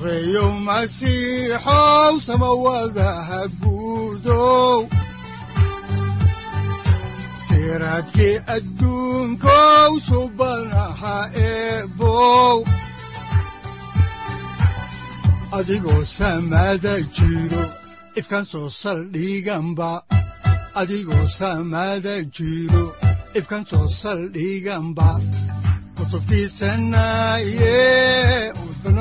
sareyow masiixow samawadaha guudow siraadkii adduunkow subanaha eebow adigoo saldhiganba kutubtiisanaye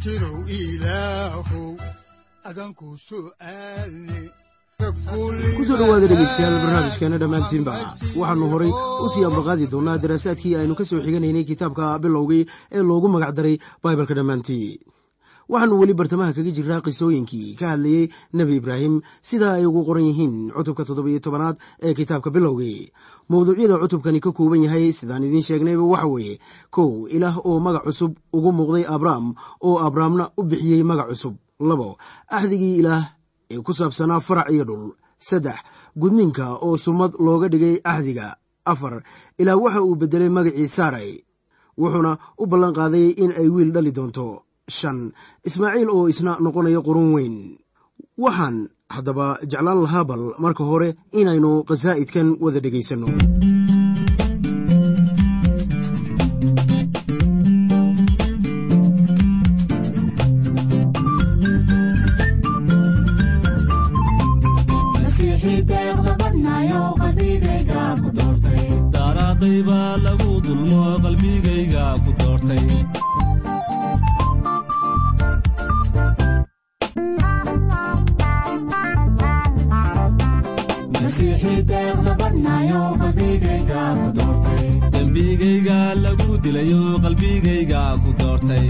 satirow ilaahow adanku ku soo dhowaada dhegeystayaal barnaamijkeena dhammaantiinba waxaannu horay u sii ambaqaadi doonnaa daraasaadkii aynu ka soo xiganaynay kitaabka bilowgii ee loogu magacdaray baibalka dhammaantii waxaannu weli bartamaha kaga jiraa qisooyinkii ka hadlayey nebi ibraahim sida ay ugu qoran yihiin cutubka toddobiyo tobanaad ee kitaabka bilowgii. Mawduucyada cutubkani ka kooban yahay sidaan idiin sheegnayba waxa weeye. Kow ilaah oo magac cusub ugu muuqday abrahm oo abrahamna u bixiyey magac cusub. Labo axdigii ilaah ee ku saabsanaa farac iyo dhul. Saddex gudninka oo sumad looga dhigay axdiga. Afar ilaa waxa uu beddelay magacii saaray. Wuxuuna u ballan qaaday in ay wiil dhali doonto shan. Ismaaciil oo isna noqonayo qurun weyn. Waxaan haddaba jeclaan lahaa bal marka hore inaynu khasaa'idkan wada dhegaysanno. Daaraaqayba lagu dulmo qalbigayga ku doortay dembigayga lagu dilayo qalbigayga ku doortay.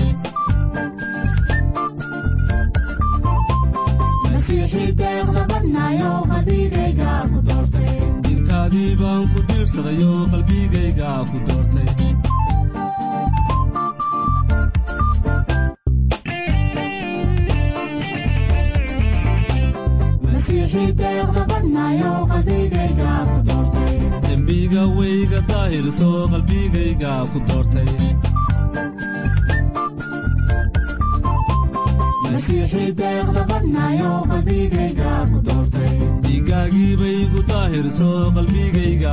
Intaadii baan ku diirsadayo qalbigayga ku doortay dembiga weyga daahirso qalbigayga ku doortay dhiiggaagii baygu daahirso qalbigayga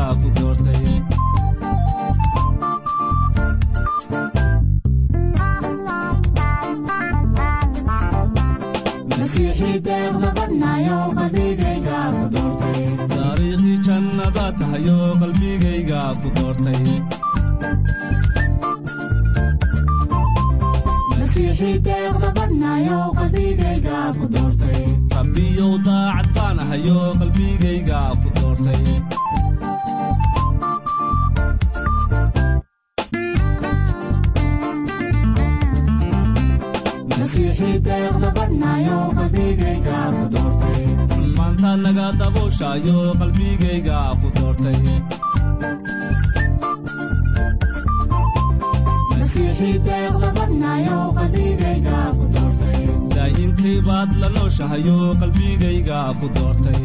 qalbigayga ku doortay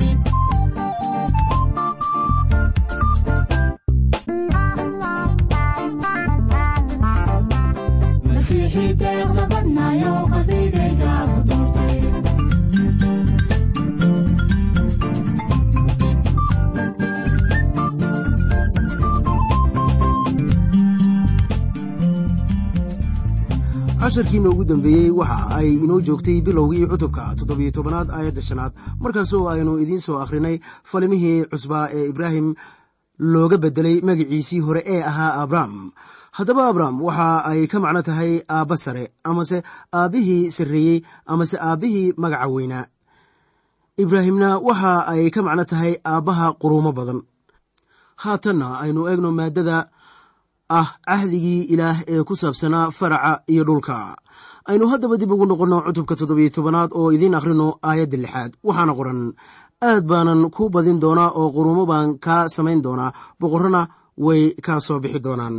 casharkiina ugu dambeeyey waxa ay inoo joogtay bilowgii cutubka toddobiyo tobanaad aayadda shanaad. Markaasoo aynu idiin soo akhrinay falimihii cusbaa ee ibraahim looga beddelay magiciisii hore ee ahaa abrahm haddaba abraham waxa ay ka macno tahay aabba sare amase aabbihii sarreeyey amase aabbihii magaca weynaa ibraahimna waxa ay ka macno tahay aabbaha quruumo badan. Haatanna aynu eegno maaddada ah cahdigii ilaah ee ku saabsanaa faraca iyo dhulka. Aynu haddaba dib ugu noqonno cutubka toddobiyo tobanaad oo idiin akhrino aayadda lixaad. Waxaana qoran aad baanan ku badin doonaa oo quruumo baan kaa samayn doonaa boqorrona way kaa soo bixi doonaan.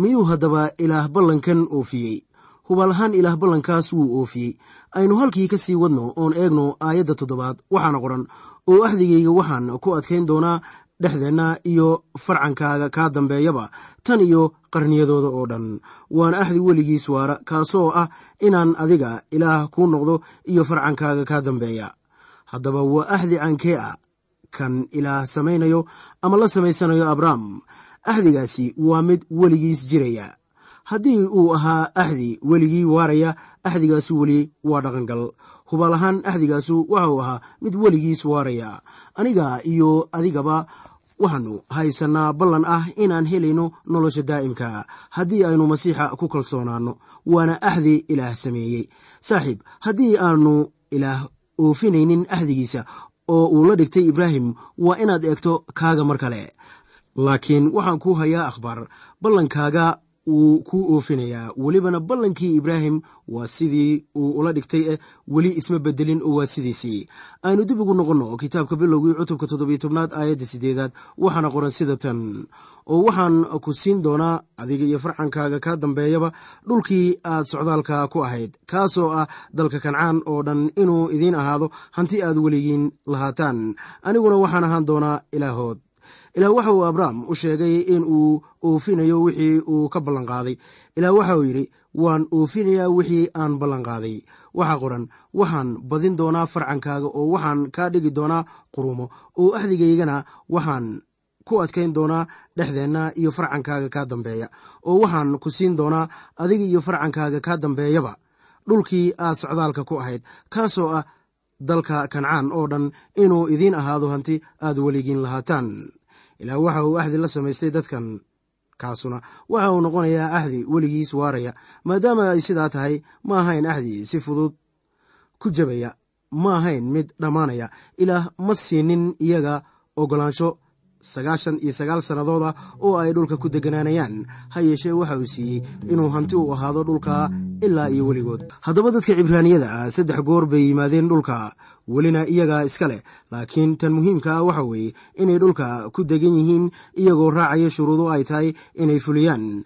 Miyuu haddaba ilaah ballankan oofiyey? Hubaal ahaan ilaah ballankaas wuu oofiyey. Aynu halkii ka sii wadno oon eegno aayadda toddobaad waxaana qoran oo axdigayga waxaan ku adkayn doonaa dhexdeenna iyo farcankaaga kaa dambeeyaba tan iyo qarniyadooda oo dhan. Waana axdi weligiis waara kaasoo ah inaan adiga ilaah kuu noqdo iyo farcankaaga kaa dambeeya. Haddaba waa axdi cankee ah kan ilaah samaynayo ama la samaysanayo abrahm axdigaasi waa mid weligiis jiraya. Haddii uu ahaa axdi weligii waaraya axdigaasu weli waa dhaqangal. Hubaal ahaan axdigaasu waxauu ahaa mid weligiis waaraya. Aniga iyo adigaba waxaanu haysannaa ballan ah inaan helayno nolosha daa'imka haddii aynu masiixa ku kalsoonaanno waana axdi ilaah sameeyey. Saaxiib haddii aanu ilaah oofinaynin axdigiisa oo uu la dhigtay ibraahim waa inaad eegto kaaga mar kale. Laakiin waxaan kuu hayaa akhbaar ballankaaga wuu kuu oofinayaa. Welibana ballankii ibraahim waa sidii uu ula dhigtay eh weli isma bedelin oo waa sidiisii. Aynu dib ugu noqonno kitaabka bilowgii cutubka toddobiyo tobnaad aayadda siddeedaad waxaana qoran sida tan. Oo waxaan ku siin doonaa adiga iyo farcankaaga kaa dambeeyaba dhulkii aad socdaalka ku ahayd kaasoo ah dalka kancaan oo dhan inuu idiin ahaado hanti aad weligiin lahaataan. Aniguna waxaan ahaan doonaa ilaahood ilaah waxa uu abrahm u sheegay in uu oofinayo wixii uu ka ballanqaaday ilaah waxa uu yidhi waan oofinayaa wixii aan ballanqaaday waxaa qoran waxaan badin doonaa farcankaaga oo waxaan kaa dhigi doonaa qurumo oo axdigaygana waxaan ku adkayn doonaa dhexdeenna iyo farcankaaga kaa dambeeya. Oo waxaan ku siin doonaa adiga iyo farcankaaga kaa dambeeyaba. Dhulkii aad socdaalka ku ahayd kaasoo ah dalka kancaan oo dhan inuu idiin ahaado hanti aad weligiin lahaataan ilaah waxa uu axdi la samaystay dadkan kaasuna. Waxa uu noqonayaa axdi weligiis waaraya. Maadaama ay sidaa tahay ma ahayn axdi si fudud ku jabaya. Ma ahayn mid dhammaanaya ilaah ma siinin iyaga oggolaansho sagaashan iyo sagaal sannadood ah oo ay dhulka ku degganaanayaan ha yeeshee waxa uu siiyey inuu hanti u ahaado dhulka ilaa iyo weligood. Haddaba dadka cibraaniyada saddex goor bay yimaadeen dhulka welina iyagaa iska leh laakiin tan muhiimka ah waxa weeye inay dhulka ku degan yihiin iyagoo raacaya shuruudo ay tahay inay fuliyaan.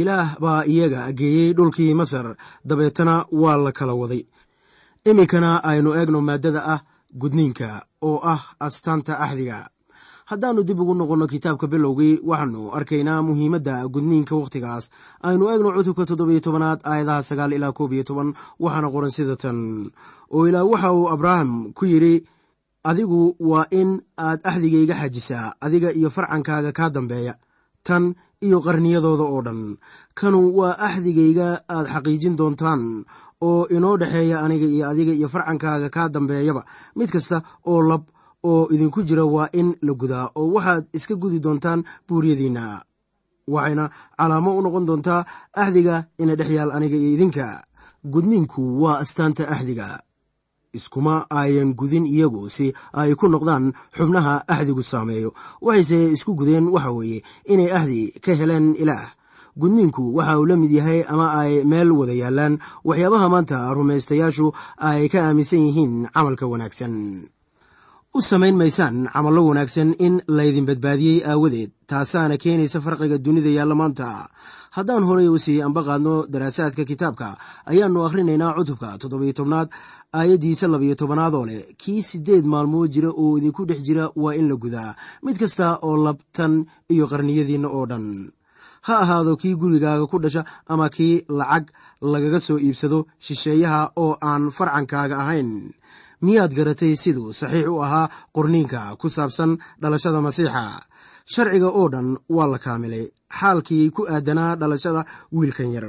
Ilaah baa iyaga geeyey dhulkii masar dabeetana waa la kala waday. Iminkana aynu eegno maaddada ah gudniinka oo ah astaanta axdiga haddaannu dib ugu noqonno kitaabka bilowgii waxaannu arkaynaa muhiimadda gudniinka wakhtigaas aynu eegno cutubka toddobiyo tobanaad aayadaha sagaal ilaa koob iyo toban waxaana qoran sida tan. Oo ilaa waxa uu abraaham ku yidhi adigu waa in aad axdigayga xajisaa adiga iyo farcankaaga kaa dambeeya tan iyo qarniyadooda oo dhan. Kanu waa axdigayga aad xaqiijin doontaan oo inoo dhexeeya aniga iyo adiga iyo farcankaaga kaa dambeeyaba. Mid kasta oo lab oo idinku jira waa in la gudaa oo waxaad iska gudi doontaan buuryadiinna waxayna calaamo u noqon doontaa axdiga ina dhex yaal aniga iyo idinka. Gudniinku waa astaanta axdiga iskuma ayan gudin iyagu si ay ku noqdaan xubnaha axdigu saameeyo. Waxayse isku gudeen waxa weeye inay axdi ka heleen ilaah. Gudniinku waxa uu la mid yahay ama ay meel wada yaallaan waxyaabaha maanta rumaystayaashu ay ka aaminsan yihiin camalka wanaagsan u samayn maysaan camallo wanaagsan in laydin badbaadiyey aawadeed. Taasaana keenaysa farqiga dunida yaalla maanta. Haddaan horey u sii anba qaadno daraasaadka kitaabka ayaannu akhrinaynaa cutubka toddobiyo tobnaad aayaddiisa labiyo tobanaad oo leh kii siddeed maalmood jira oo idinku dhex jira waa in la gudaa. Mid kasta oo labtan iyo qarniyadiinna oo dhan. Ha ahaado kii gurigaaga ku dhasha ama kii lacag lagaga soo iibsado shisheeyaha oo aan farcankaaga ahayn miyaad garatay siduu saxiix u ahaa qorniinka ku saabsan dhalashada masiixa? Sharciga oo dhan waa la kaamilay. Xaalkii ku aadanaa dhalashada wiilkan yar.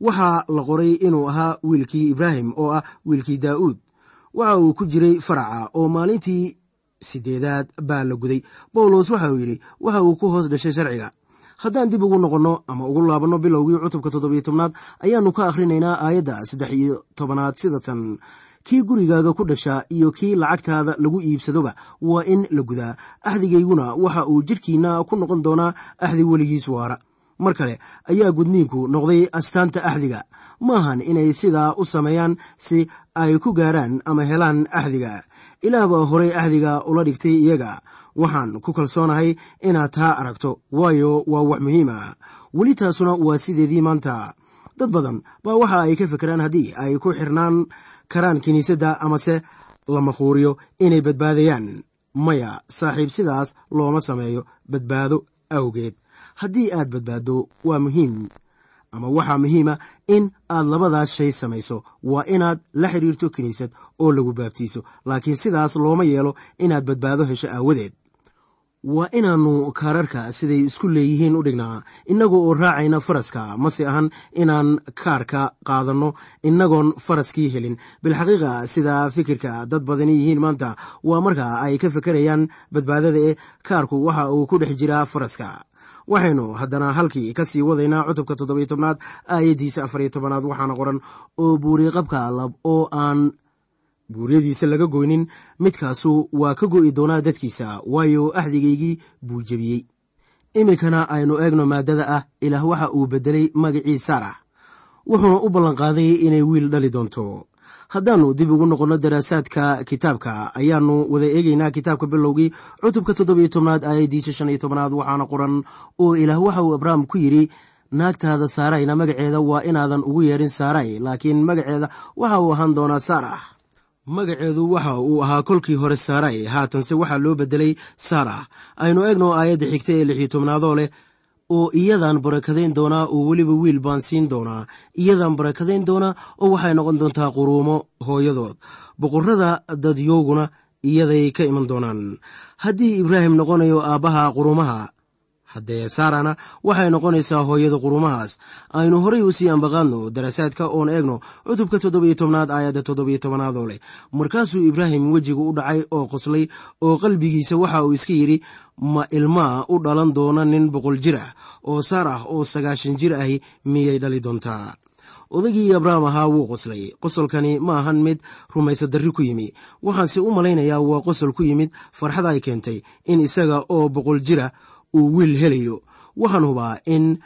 Waxaa la qoray inuu ahaa wiilkii ibraahim oo ah wiilkii daa'uud waxa uu ku jiray faraca oo maalintii sideedaad baa la guday. Bawlos waxa uu yidhi waxa uu ku hoos dhashay sharciga. Haddaan dib ugu noqonno ama ugu laabanno bilowgii cutubka toddobiyo tobnaad ayaannu ka akhrinaynaa aayadda saddex iyo tobanaad sida tan kii gurigaaga ku dhasha iyo kii lacagtaada lagu iibsadoba waa in la gudaa. Axdigayguna waxa uu jidhkiinna ku noqon doonaa axdi weligiis waara. Mar kale ayaa gudniinku noqday astaanta axdiga maahan inay sidaa u sameeyaan si ay ku gaaraan ama helaan axdiga ilaah baa horay axdiga ula dhigtay iyaga. Waxaan ku kalsoonahay inaad taa aragto waayo waa wax muhiim ah. Weli taasuna waa sideedii maanta. Dad badan baa waxa ay ka fekeraan haddii ay ku xirnaan karaan kiniisadda amase la makhuuriyo inay badbaadayaan. Maya saaxiib sidaas looma sameeyo badbaado awgeed. Haddii aad badbaaddo waa muhiim. Ama waxaa muhiima in aad labadaas shay samayso. Waa inaad la xidhiirto kiniisad oo lagu baabtiiso. Laakiin sidaas looma yeelo inaad badbaado hesho aawadeed waa inaannu kaararka siday isku leeyihiin u dhignaa. Innagoo oo raacayna faraska mase ahan inaan kaarka qaadanno innagoon faraskii helin. Bilxaqiiqa sida fikirka dad badani yihiin maanta waa marka ay ka fekerayaan badbaadada ee kaarku waxa uu ku dhex jiraa faraska. Waxaynu haddana halkii ka sii wadaynaa cutubka toddobiyo tobnaad aayaddiisa afariyo tobanaad waxaana qoran oo buuriqabka lab oo aan buuryadiisa laga goynin midkaasu waa ka go'i doonaa dadkiisa waayo axdigaygii buu jebiyey. Iminkana aynu eegno maaddada ah ilaah waxa uu beddelay magacii saarax wuxuuna u ballanqaaday inay wiil dhali doonto. Haddaannu dib ugu noqonno daraasaadka kitaabka ayaannu wada eegaynaa kitaabka bilowgii cutubka toddobiyo tobnaad aayaddiisa shan iyo tobnaad waxaana qoran oo ilaah waxa uu abrahm ku yidhi naagtaada saarayna magaceeda waa inaadan ugu yeedhin saaray laakiin magaceeda waxa uu ahaan doonaa saarax magaceedu waxa uu ahaa kolkii hore saaray. Haatanse waxaa loo beddelay saarax aynu eegno aayadda xigta ee lixiyo tobnaadoo leh oo iyadan barakadayn doonaa oo weliba wiil baan siin doonaa. Iyadan barakadayn doonaa oo waxay noqon doontaa quruumo hooyadood. Boqorrada dadyowguna iyaday ka iman doonaan. Haddii ibraahim noqonayo aabbaha quruumaha haddee saarana waxay noqonaysaa hooyada quruumahaas aynu horay u sii ambaqaadno daraasaadka oon eegno cutubka toddobiyo tobnaad aayadda toddobiyo tobanaad oo leh. Markaasuu ibraahim wejigu u dhacay oo qoslay oo qalbigiisa waxa uu iska yidhi ma ilmaa u dhalan doona nin boqol jir ah oo saar ah oo sagaashan jir ahi miyay dhali doontaa? Odaygii abrahm ahaa wuu qoslay. Qosolkani ma ahan mid rumaysa darri ku yimi. Waxaanse u malaynayaa waa qosol ku yimid farxad ay keentay in isaga oo boqol jira uu wiil helayo. Waxaan hubaa in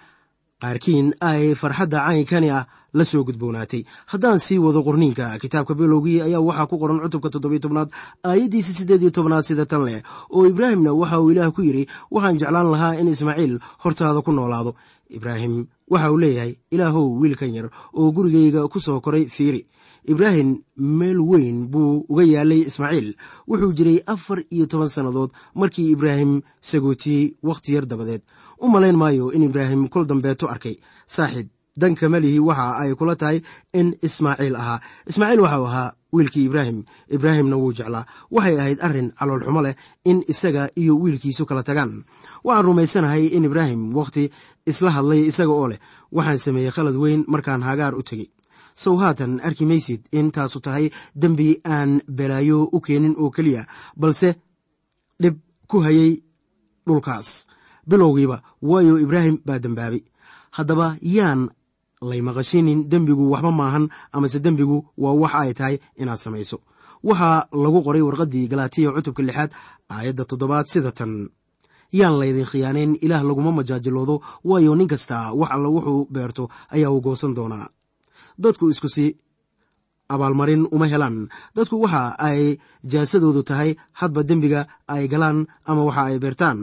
qaarkiin ay farxadda caynkani ah la soo gudboonaatay. Haddaan sii wado qorniinka kitaabka bilowgii ayaa waxaa ku qoran cutubka toddobiyo tobnaad aayaddiisa siddeed iyo tobnaad sida tan leh oo ibraahimna waxa uu ilaah ku yidhi waxaan jeclaan lahaa in ismaaciil hortaada ku noolaado. Ibraahim waxa uu leeyahay ilaahow wiilkan yar oo gurigayga ku soo koray fiiri ibraahim meel weyn buu uga yaalay ismaaciil. Wuxuu jiray afar iyo toban sannadood markii ibraahim sagootiyey wakhti yar dabadeed. U malayn maayo in ibraahim kol dambeeto arkay. Saaxiib danka malihi waxa ay kula tahay in ismaaciil ahaa. Ismaaciil waxau ahaa wiilkii ibraahim ibraahimna wuu jeclaa. Waxay ahayd arrin caloolxumo leh in isaga iyo wiilkiisu kala tagaan. Waxaan rumaysanahay in ibraahim wakhti isla hadlay isaga oo leh. Waxaan sameeyey khalad weyn markaan hagaar u tegey sow haatan arki maysid in taasu tahay dembi aan balaayo u keenin oo keliya balse dhib ku hayay dhulkaas. Bilowgiiba waayo ibraahim baa dembaabay haddaba yaan lay maqashinin dembigu waxba maahan amase dembigu waa wax ay tahay inaad samayso. Waxaa lagu qoray warqaddii galaatiya cutubka lixaad aayadda toddobaad sida tan. Yaan laydin khiyaanayn ilaah laguma majaajiloodo waayo nin kasta wax alla wuxuu beerto ayaa uu goosan doonaa dadku isku si abaalmarin uma helaan. Dadku waxa ay jaasadoodu tahay hadba dembiga ay galaan ama waxa ay beertaan.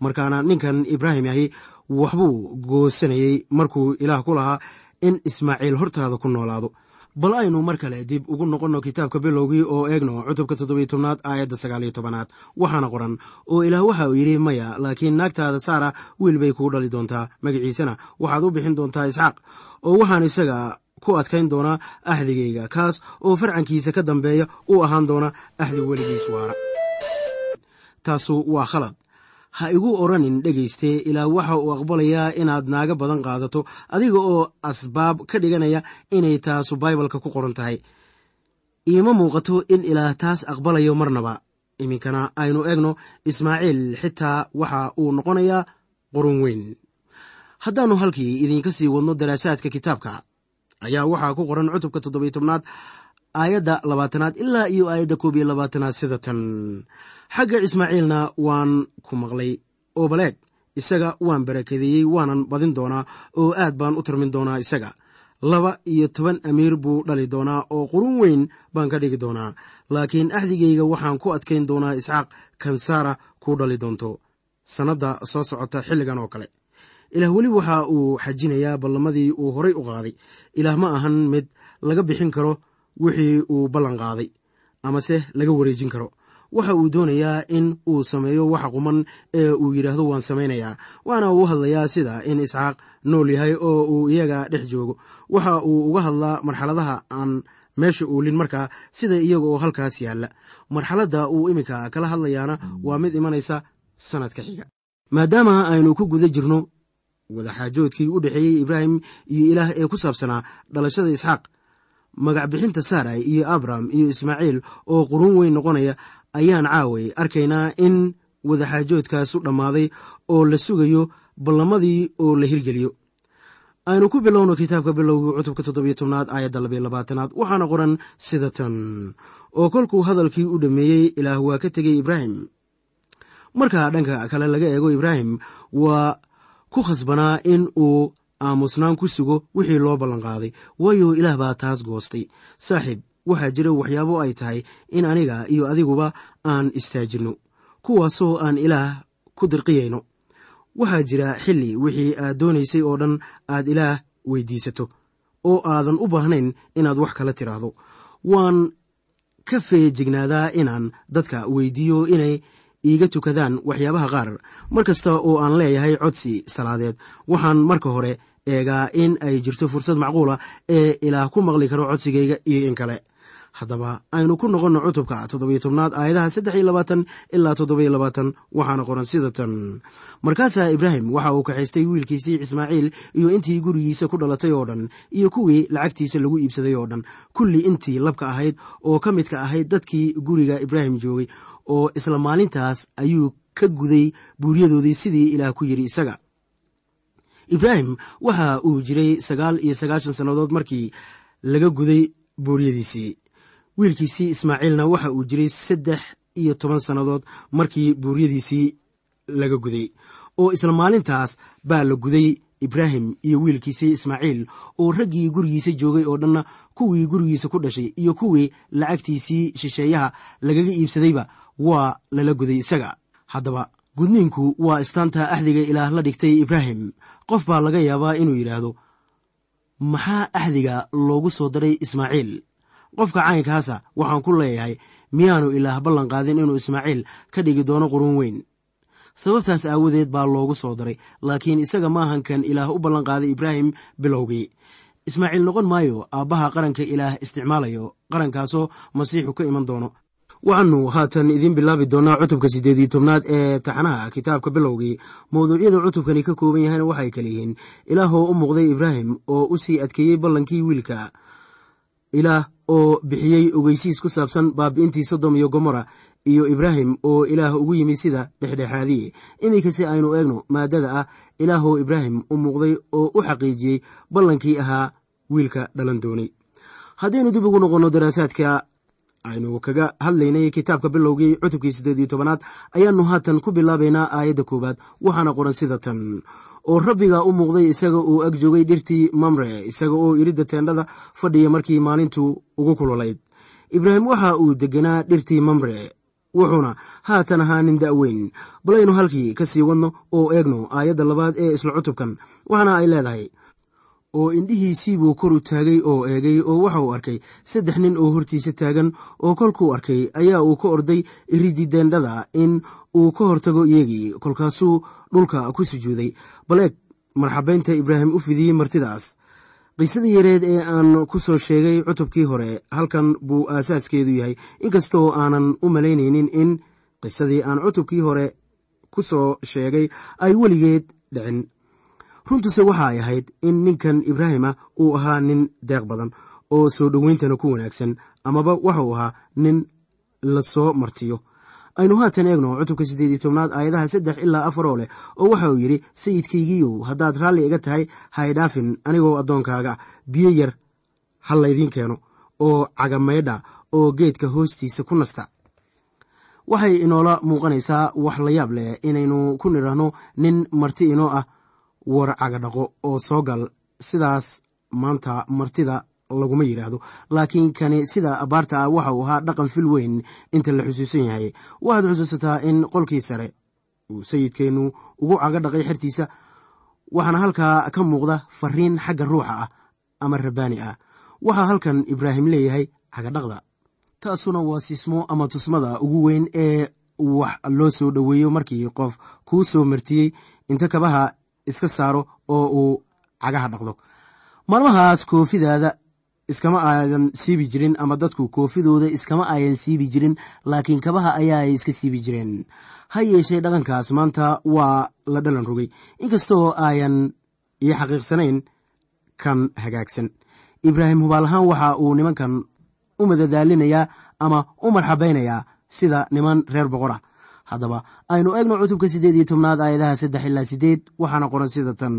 Markaana ninkan ibraahim ahi waxbuu goosanayey markuu ilaah ku lahaa in ismaaciil hortaada ku noolaado. Bal aynu mar kale dib ugu noqonno kitaabka bilowgii oo eegno cutubka toddobiyo tobnaad aayadda sagaaliyo tobanaad. Waxaana qoran oo ilaah waxa uu yidhi maya laakiin naagtaada saara wiil bay kuu dhali doontaa. Magaciisana waxaad u bixin doontaa isxaaq. Oo waxaan isaga ku adkayn doonaa axdigayga kaas oo farcankiisa ka dambeeya u ahaan doona axdi weligiis waara. Taasu waa khalad. Ha igu odhanin dhegayste ilaah waxa uu aqbalayaa inaad naaga badan qaadato adiga oo asbaab ka dhiganaya inay taasu baibalka ku qoran tahay. Iima muuqato in ilaah taas aqbalayo marnaba. Iminkana aynu egno ismaaciil xitaa waxa uu noqonayaa qurun weyn. Haddaannu halkii idinka sii wadno daraasaadka kitaabka ayaa waxaa ku qoran cutubka toddobiy tobnaad aayadda labaatanaad ilaa iyo aayadda koob iyo labaatanaad sida tan. Xagga ismaaciilna waan ku maqlay oo baleeg isaga waan barakadeeyey waanan badin doonaa oo aad baan u tarmin doonaa isaga. Laba iyo toban amiir buu dhali doonaa oo qurun weyn baan ka dhigi doonaa. Laakiin axdigayga waxaan ku adkayn doonaa isxaaq kan saara kuu dhali doonto. Sannadda soo socota xilligan oo kale ilaah weli waxa uu xajinayaa ballamadii uu horay u qaaday. Ilaah ma ahan mid laga bixin karo wixii uu ballan qaaday amase laga wareejin karo. Waxa uu doonayaa in uu sameeyo waxa quman ee uu yidhaahdo waan samaynayaa. Waana uu hadlayaa sida in isxaaq nool yahay oo uu iyaga dhex joogo. Waxa uu uga hadlaa marxaladaha aan meesha uulin markaa sida iyaga oo halkaas yaalla. Marxaladda uu iminka kala hadlayaana waa mid imanaysa sannadka xiga. Maadaama aynu ku guda jirno wadaxaajoodkii u dhexeeyey ibraahim iyo ilaah ee ku saabsanaa dhalashada isxaaq magac bixinta saarai iyo abraham iyo ismaaciil oo qurun weyn noqonaya ayaan caaway arkaynaa in wadaxaajoodkaasu dhammaaday oo la sugayo ballamadii oo la hirgeliyo. Aynu ku bilowno kitaabka bilowgii cutubka toddobiyo tobnaad aayadda labayo labaatanaad waxaana qoran sida tan. Oo kolkuu hadalkii u dhammeeyey ilaah waa ka tegey ibraahim. Marka dhanka kale laga eego ibraahim waa ku khasbanaa in uu aamusnaan ku sugo wixii loo ballanqaaday. Waayo ilaah baa taas goostay. Saaxiib waxaa jira waxyaabo ay tahay in aniga iyo adiguba aan istaajinno kuwaasoo aan ilaah ku dirqiyayno. Waxaa jira xilli wixii aad doonaysay oo dhan aad ilaah weydiisato oo aadan u baahnayn inaad wax kala tiraahdo. Waan ka feejignaadaa inaan dadka weydiiyo inay iiga tukadaan waxyaabaha qaar. Mar kasta oo aan leeyahay codsi salaadeed waxaan marka hore eegaa in ay jirto fursad macquula ee ilaah ku maqli karo codsigayga iyo in kale. Haddaba aynu ku noqonno cutubka toddobiyo tobnaad aayadaha saddex iyo labaatan ilaa toddobiyo labaatan waxaana qoran sida tan. Markaasaa ibraahim waxa uu kaxaystay wiilkiisii ismaaciil iyo intii gurigiisa ku dhalatay oo dhan iyo kuwii lacagtiisa lagu iibsaday oo dhan. Kulli intii labka ahayd oo ka midka ahayd dadkii guriga ibraahim joogay oo isla maalintaas ayuu ka guday buuryadoodii sidii ilaah ku yidhi isaga. Ibraahim waxa uu jiray sagaal iyo sagaashan sannadood markii laga guday buuryadiisii. Wiilkiisii ismaaciilna waxa uu jiray saddex iyo toban sannadood markii buuryadiisii laga guday oo isla maalintaas baa la guday ibraahim iyo wiilkiisii ismaaciil oo raggii gurigiisa joogay oo dhanna kuwii gurigiisa ku dhashay iyo kuwii lacagtiisii shisheeyaha lagaga iibsadayba waa lala guday isaga. Haddaba gudniinku waa istaanta axdiga ilaah la dhigtay ibraahim. Qof baa laga yaabaa inuu yidhaahdo maxaa axdiga loogu soo daray ismaaciil? Qofka caynkaasa waxaan ku leeyahay miyaanu ilaah ballan qaadin inuu ismaaciil ka dhigi doono qurun weyn. Sababtaas aawadeed baa loogu soo daray laakiin isaga maahan kan ilaah u ballanqaaday ibraahim bilowgii. Ismaaciil noqon maayo aabbaha qaranka ilaah isticmaalayo qarankaasoo masiixu ka iman doono waxaanu haatan idiin bilaabi doonaa cutubka siddeed iyo tobnaad ee taxnaha kitaabka bilowgii. Mawduucyada cutubkani ka kooban yahayna waxay kale yihiin ilaahoo u muuqday ibraahim oo u sii adkeeyey ballankii wiilka. Ilaah oo bixiyey ogeysiis ku saabsan baabi'intii sodom iyo gomora iyo ibraahim oo ilaah ugu yimid sida dhexdhexaadiye iminkase aynu eegno maadada ah ilaahoo ibraahim u muuqday oo u xaqiijiyey ballankii ahaa wiilka dhalan doonay. Haddaynu dib ugu noqonno daraasaadka aynu kaga hadlaynay kitaabka bilowgii cutubkii siddeed iyo tobanaad ayaannu haatan ku bilaabaynaa aayadda koowaad waxaana qoran sida tan. Oo rabbiga u muuqday isaga uu ag joogay dhirtii mamre isaga oo iridda teendhada fadhiya markii maalintu ugu kululayd. Ibraahim waxa uu deganaa dhirtii mamre wuxuuna haatan ahaa nin da'weyn. Balaynu halkii ka sii wadno oo eegno aayadda labaad ee isla cutubkan waxaana ay leedahay oo indhihiisiibuu kor u taagay oo eegay oo waxa uu arkay. Saddex nin oo hortiisa taagan oo kolkuu arkay ayaa uu ka orday iridii deendhada in uu ka hortago iyagii kolkaasuu dhulka ku sujuuday. Bal eeg marxabaynta ibraahim u fidiyey martidaas. Qisadii yareed ee aan ku soo sheegay cutubkii hore halkan buu aasaaskeedu yahay. Inkastoo aanan u malaynaynin in qisadii aan cutubkii hore ku soo sheegay ay weligeed dhicin runtuse waxa ay ahayd in ninkan ibraahima uu ahaa nin deeq badan oo soo dhoweyntana ku wanaagsan amaba waxauu ahaa nin la soo martiyo. Aynu haatan eegno cutubka siddeed iyo tobnaad aayadaha saddex ilaa afar oo leh oo waxa uu yidhi sayidkaygiiyow haddaad raalli iga tahay haydhaafin anigoo addoonkaaga biyo yar ha laydiin keeno oo cagamaydha oo geedka hoostiisa ku nasta. Waxay inoola muuqanaysaa wax la yaab leh inaynu ku nidhaahno nin marti inoo ah war cagadhaqo oo soo gal sidaas maanta martida laguma yidhaahdo laakiin kani sida abaarta ah waxa uu ahaa dhaqan fil weyn inta la xusuusan yahay. Waxaad xusuusataa in qolkii sare uu sayidkeennu ugu caga dhaqay xertiisa waxaana halkaa ka muuqda fariin xagga ruuxa ah ama rabbaani ah. Waxaa halkan ibraahim leeyahay cagadhaqda taasuna waa siismo ama tusmada ugu weyn ee wax loo soo dhoweeyo markii qof kuu soo martiyey inta kabaha iska saaro oo uu cagaha dhaqdo. Maalmahaas koofidaada iskama aadan siibi jirin ama dadku koofidooda iskama ayan siibi jirin laakiin kabaha ayaa ay iska siibi jireen. Ha yeeshee dhaqankaas maanta waa la dhalan rogay. Inkastoo ayan io xaqiiqsanayn kan hagaagsan. Ibraahim hubaal ahaan waxa uu nimankan u madadaalinayaa ama u marxabaynayaa sida niman reer boqor ah haddaba aynu eegno cutubka siddeed iyo tobnaad aayadaha saddex ilaa siddeed. Waxaana qoran sida tan.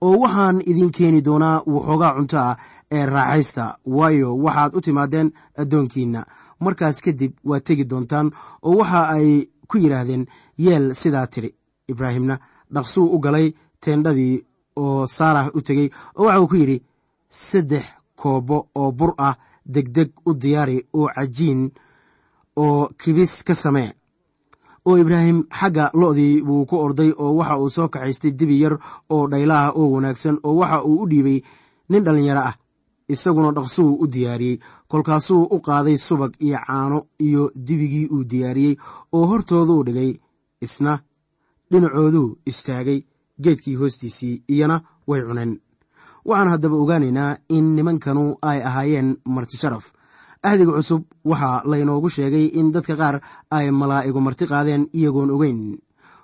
Oo waxaan idiin keeni doonaa waxoogaa cunto ah ee raaxaysta. Waayo waxaad u timaadeen addoonkiinna. Markaas kadib waad tegi doontaan oo waxa ay ku yidhaahdeen yeel sidaa tidhi ibraahimna dhaqsuu u galay teendhadii oo saarah u tegey oo waxa uu ku yidhi saddex koobo oo bur ah degdeg u diyaari oo cajiin oo kibis ka samee oo ibraahim xagga lo'dii buu ku orday oo waxa uu soo kaxaystay dibi yar oo dhaylaah oo wanaagsan oo waxa uu u dhiibay nin dhallinyaro ah isaguna dhaqsuu u diyaariyey. Kolkaasuu u qaaday subag iyo caano iyo dibigii uu diyaariyey oo hortooduu dhigay isna dhinacooduu istaagay geedkii hoostiisii iyana way cuneen. Waxaan haddaba ogaanaynaa in nimankanu ay ahaayeen marti sharaf ahdiga cusub waxaa laynoogu sheegay in dadka qaar ay malaa'igu marti qaadeen iyagoon ogeyn.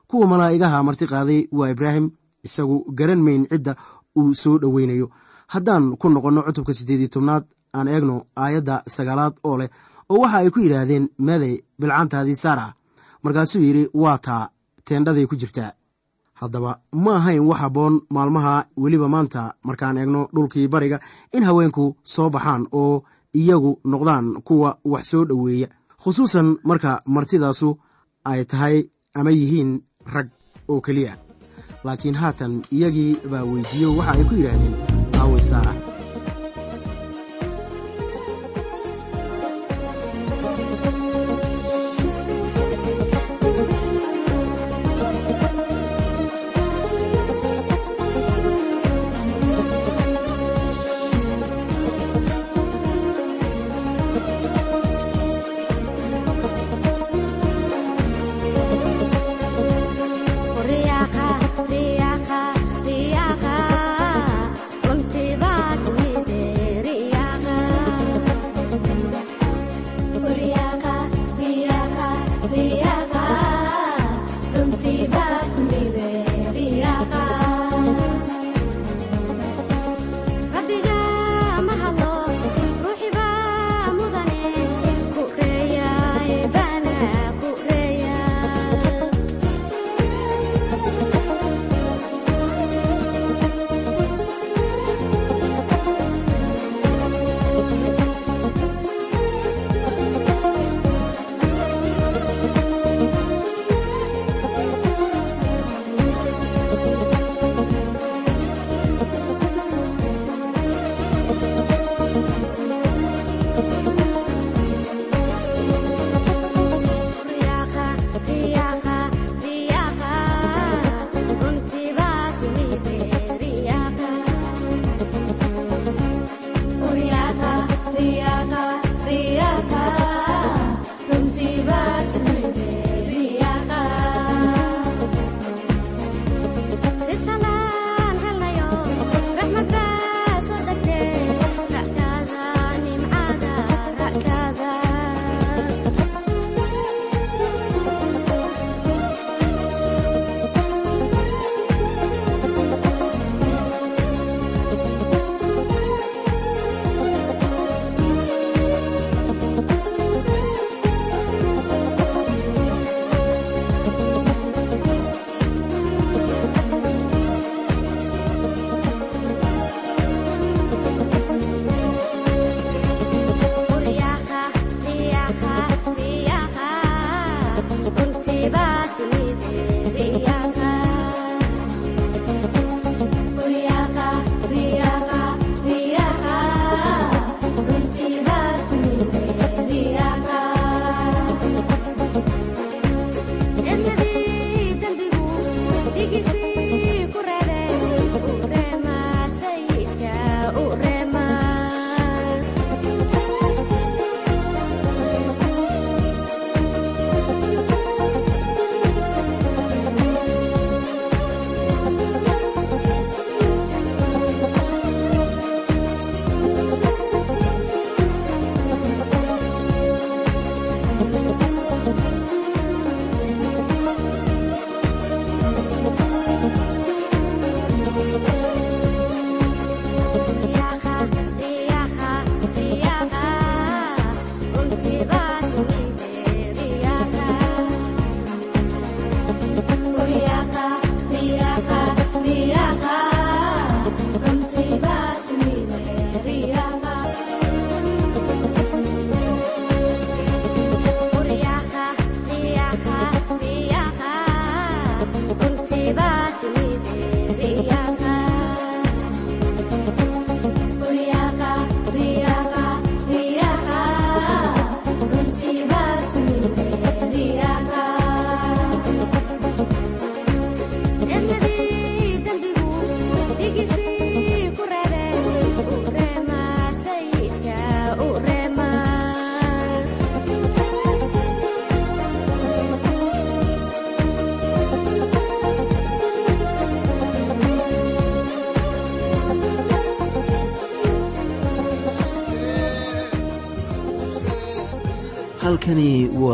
Kuwa malaa'igaha marti qaaday waa ibraahim isagu garan mayn cidda uu soo dhoweynayo. Haddaan ku noqonno cutubka siddeed iyo tobnaad aan eegno aayadda sagaalaad oo leh oo waxa ay ku yidhaahdeen meeday bilcaantaadii saara. Markaasuu yidhi waa taa teendhaday ku jirtaa. Haddaba ma ahayn wax habboon maalmaha weliba maanta markaan eegno dhulkii bariga in haweenku soo baxaan oo iyagu noqdaan kuwa wax soo dhoweeya khusuusan marka martidaasu ay tahay ama yihiin rag oo keliya. Laakiin haatan iyagii baa weydiiyo waxa ay ku yidhaahdeen aaway saara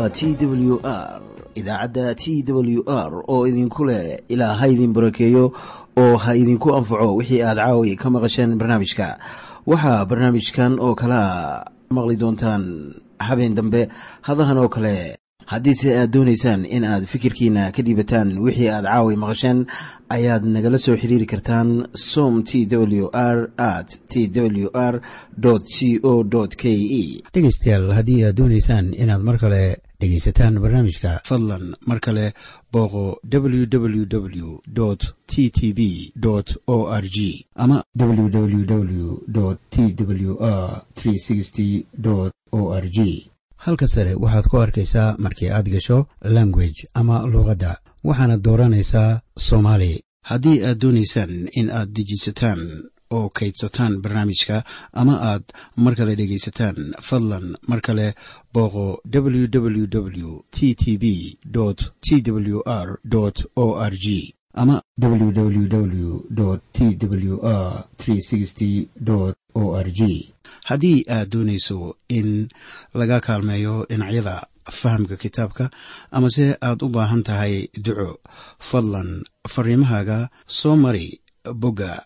T idaacadda t w r oo idinku leh ilaa ha idin barakeeyo oo ha idinku anfaco wixii aad caawi ka maqasheen barnaamijka. Waxaa barnaamijkan oo kalea maqli doontaan habeen dambe hadahan oo kale haddiise aad doonaysaan in aad fikirkiina ka dhiibataan wixii aad caawi maqasheen ayaad nagala soo xiriiri kartaan som t w r at t w r c o k e. Dhegaystayaal haddii aad doonaysaan inaad mar kale dhegaysataan barnaamijka fadlan mar kale booqo www t t b o r g ama www t w r o r g halka sare waxaad ku arkaysaa markii aad gasho language ama luuqadda waxaana dooranaysaa soomaali. Haddii aad doonaysaan in aad dejisataan oo kaydsataan barnaamijka ama aad mar kale dhegaysataan fadlan mar kale booqo www t t b t w r o r g ama www t w r o r g haddii aad doonayso in laga kaalmeeyo dhinacyada fahamka kitaabka amase aad u baahan tahay duco fadlan fariimahaaga soo mari bogga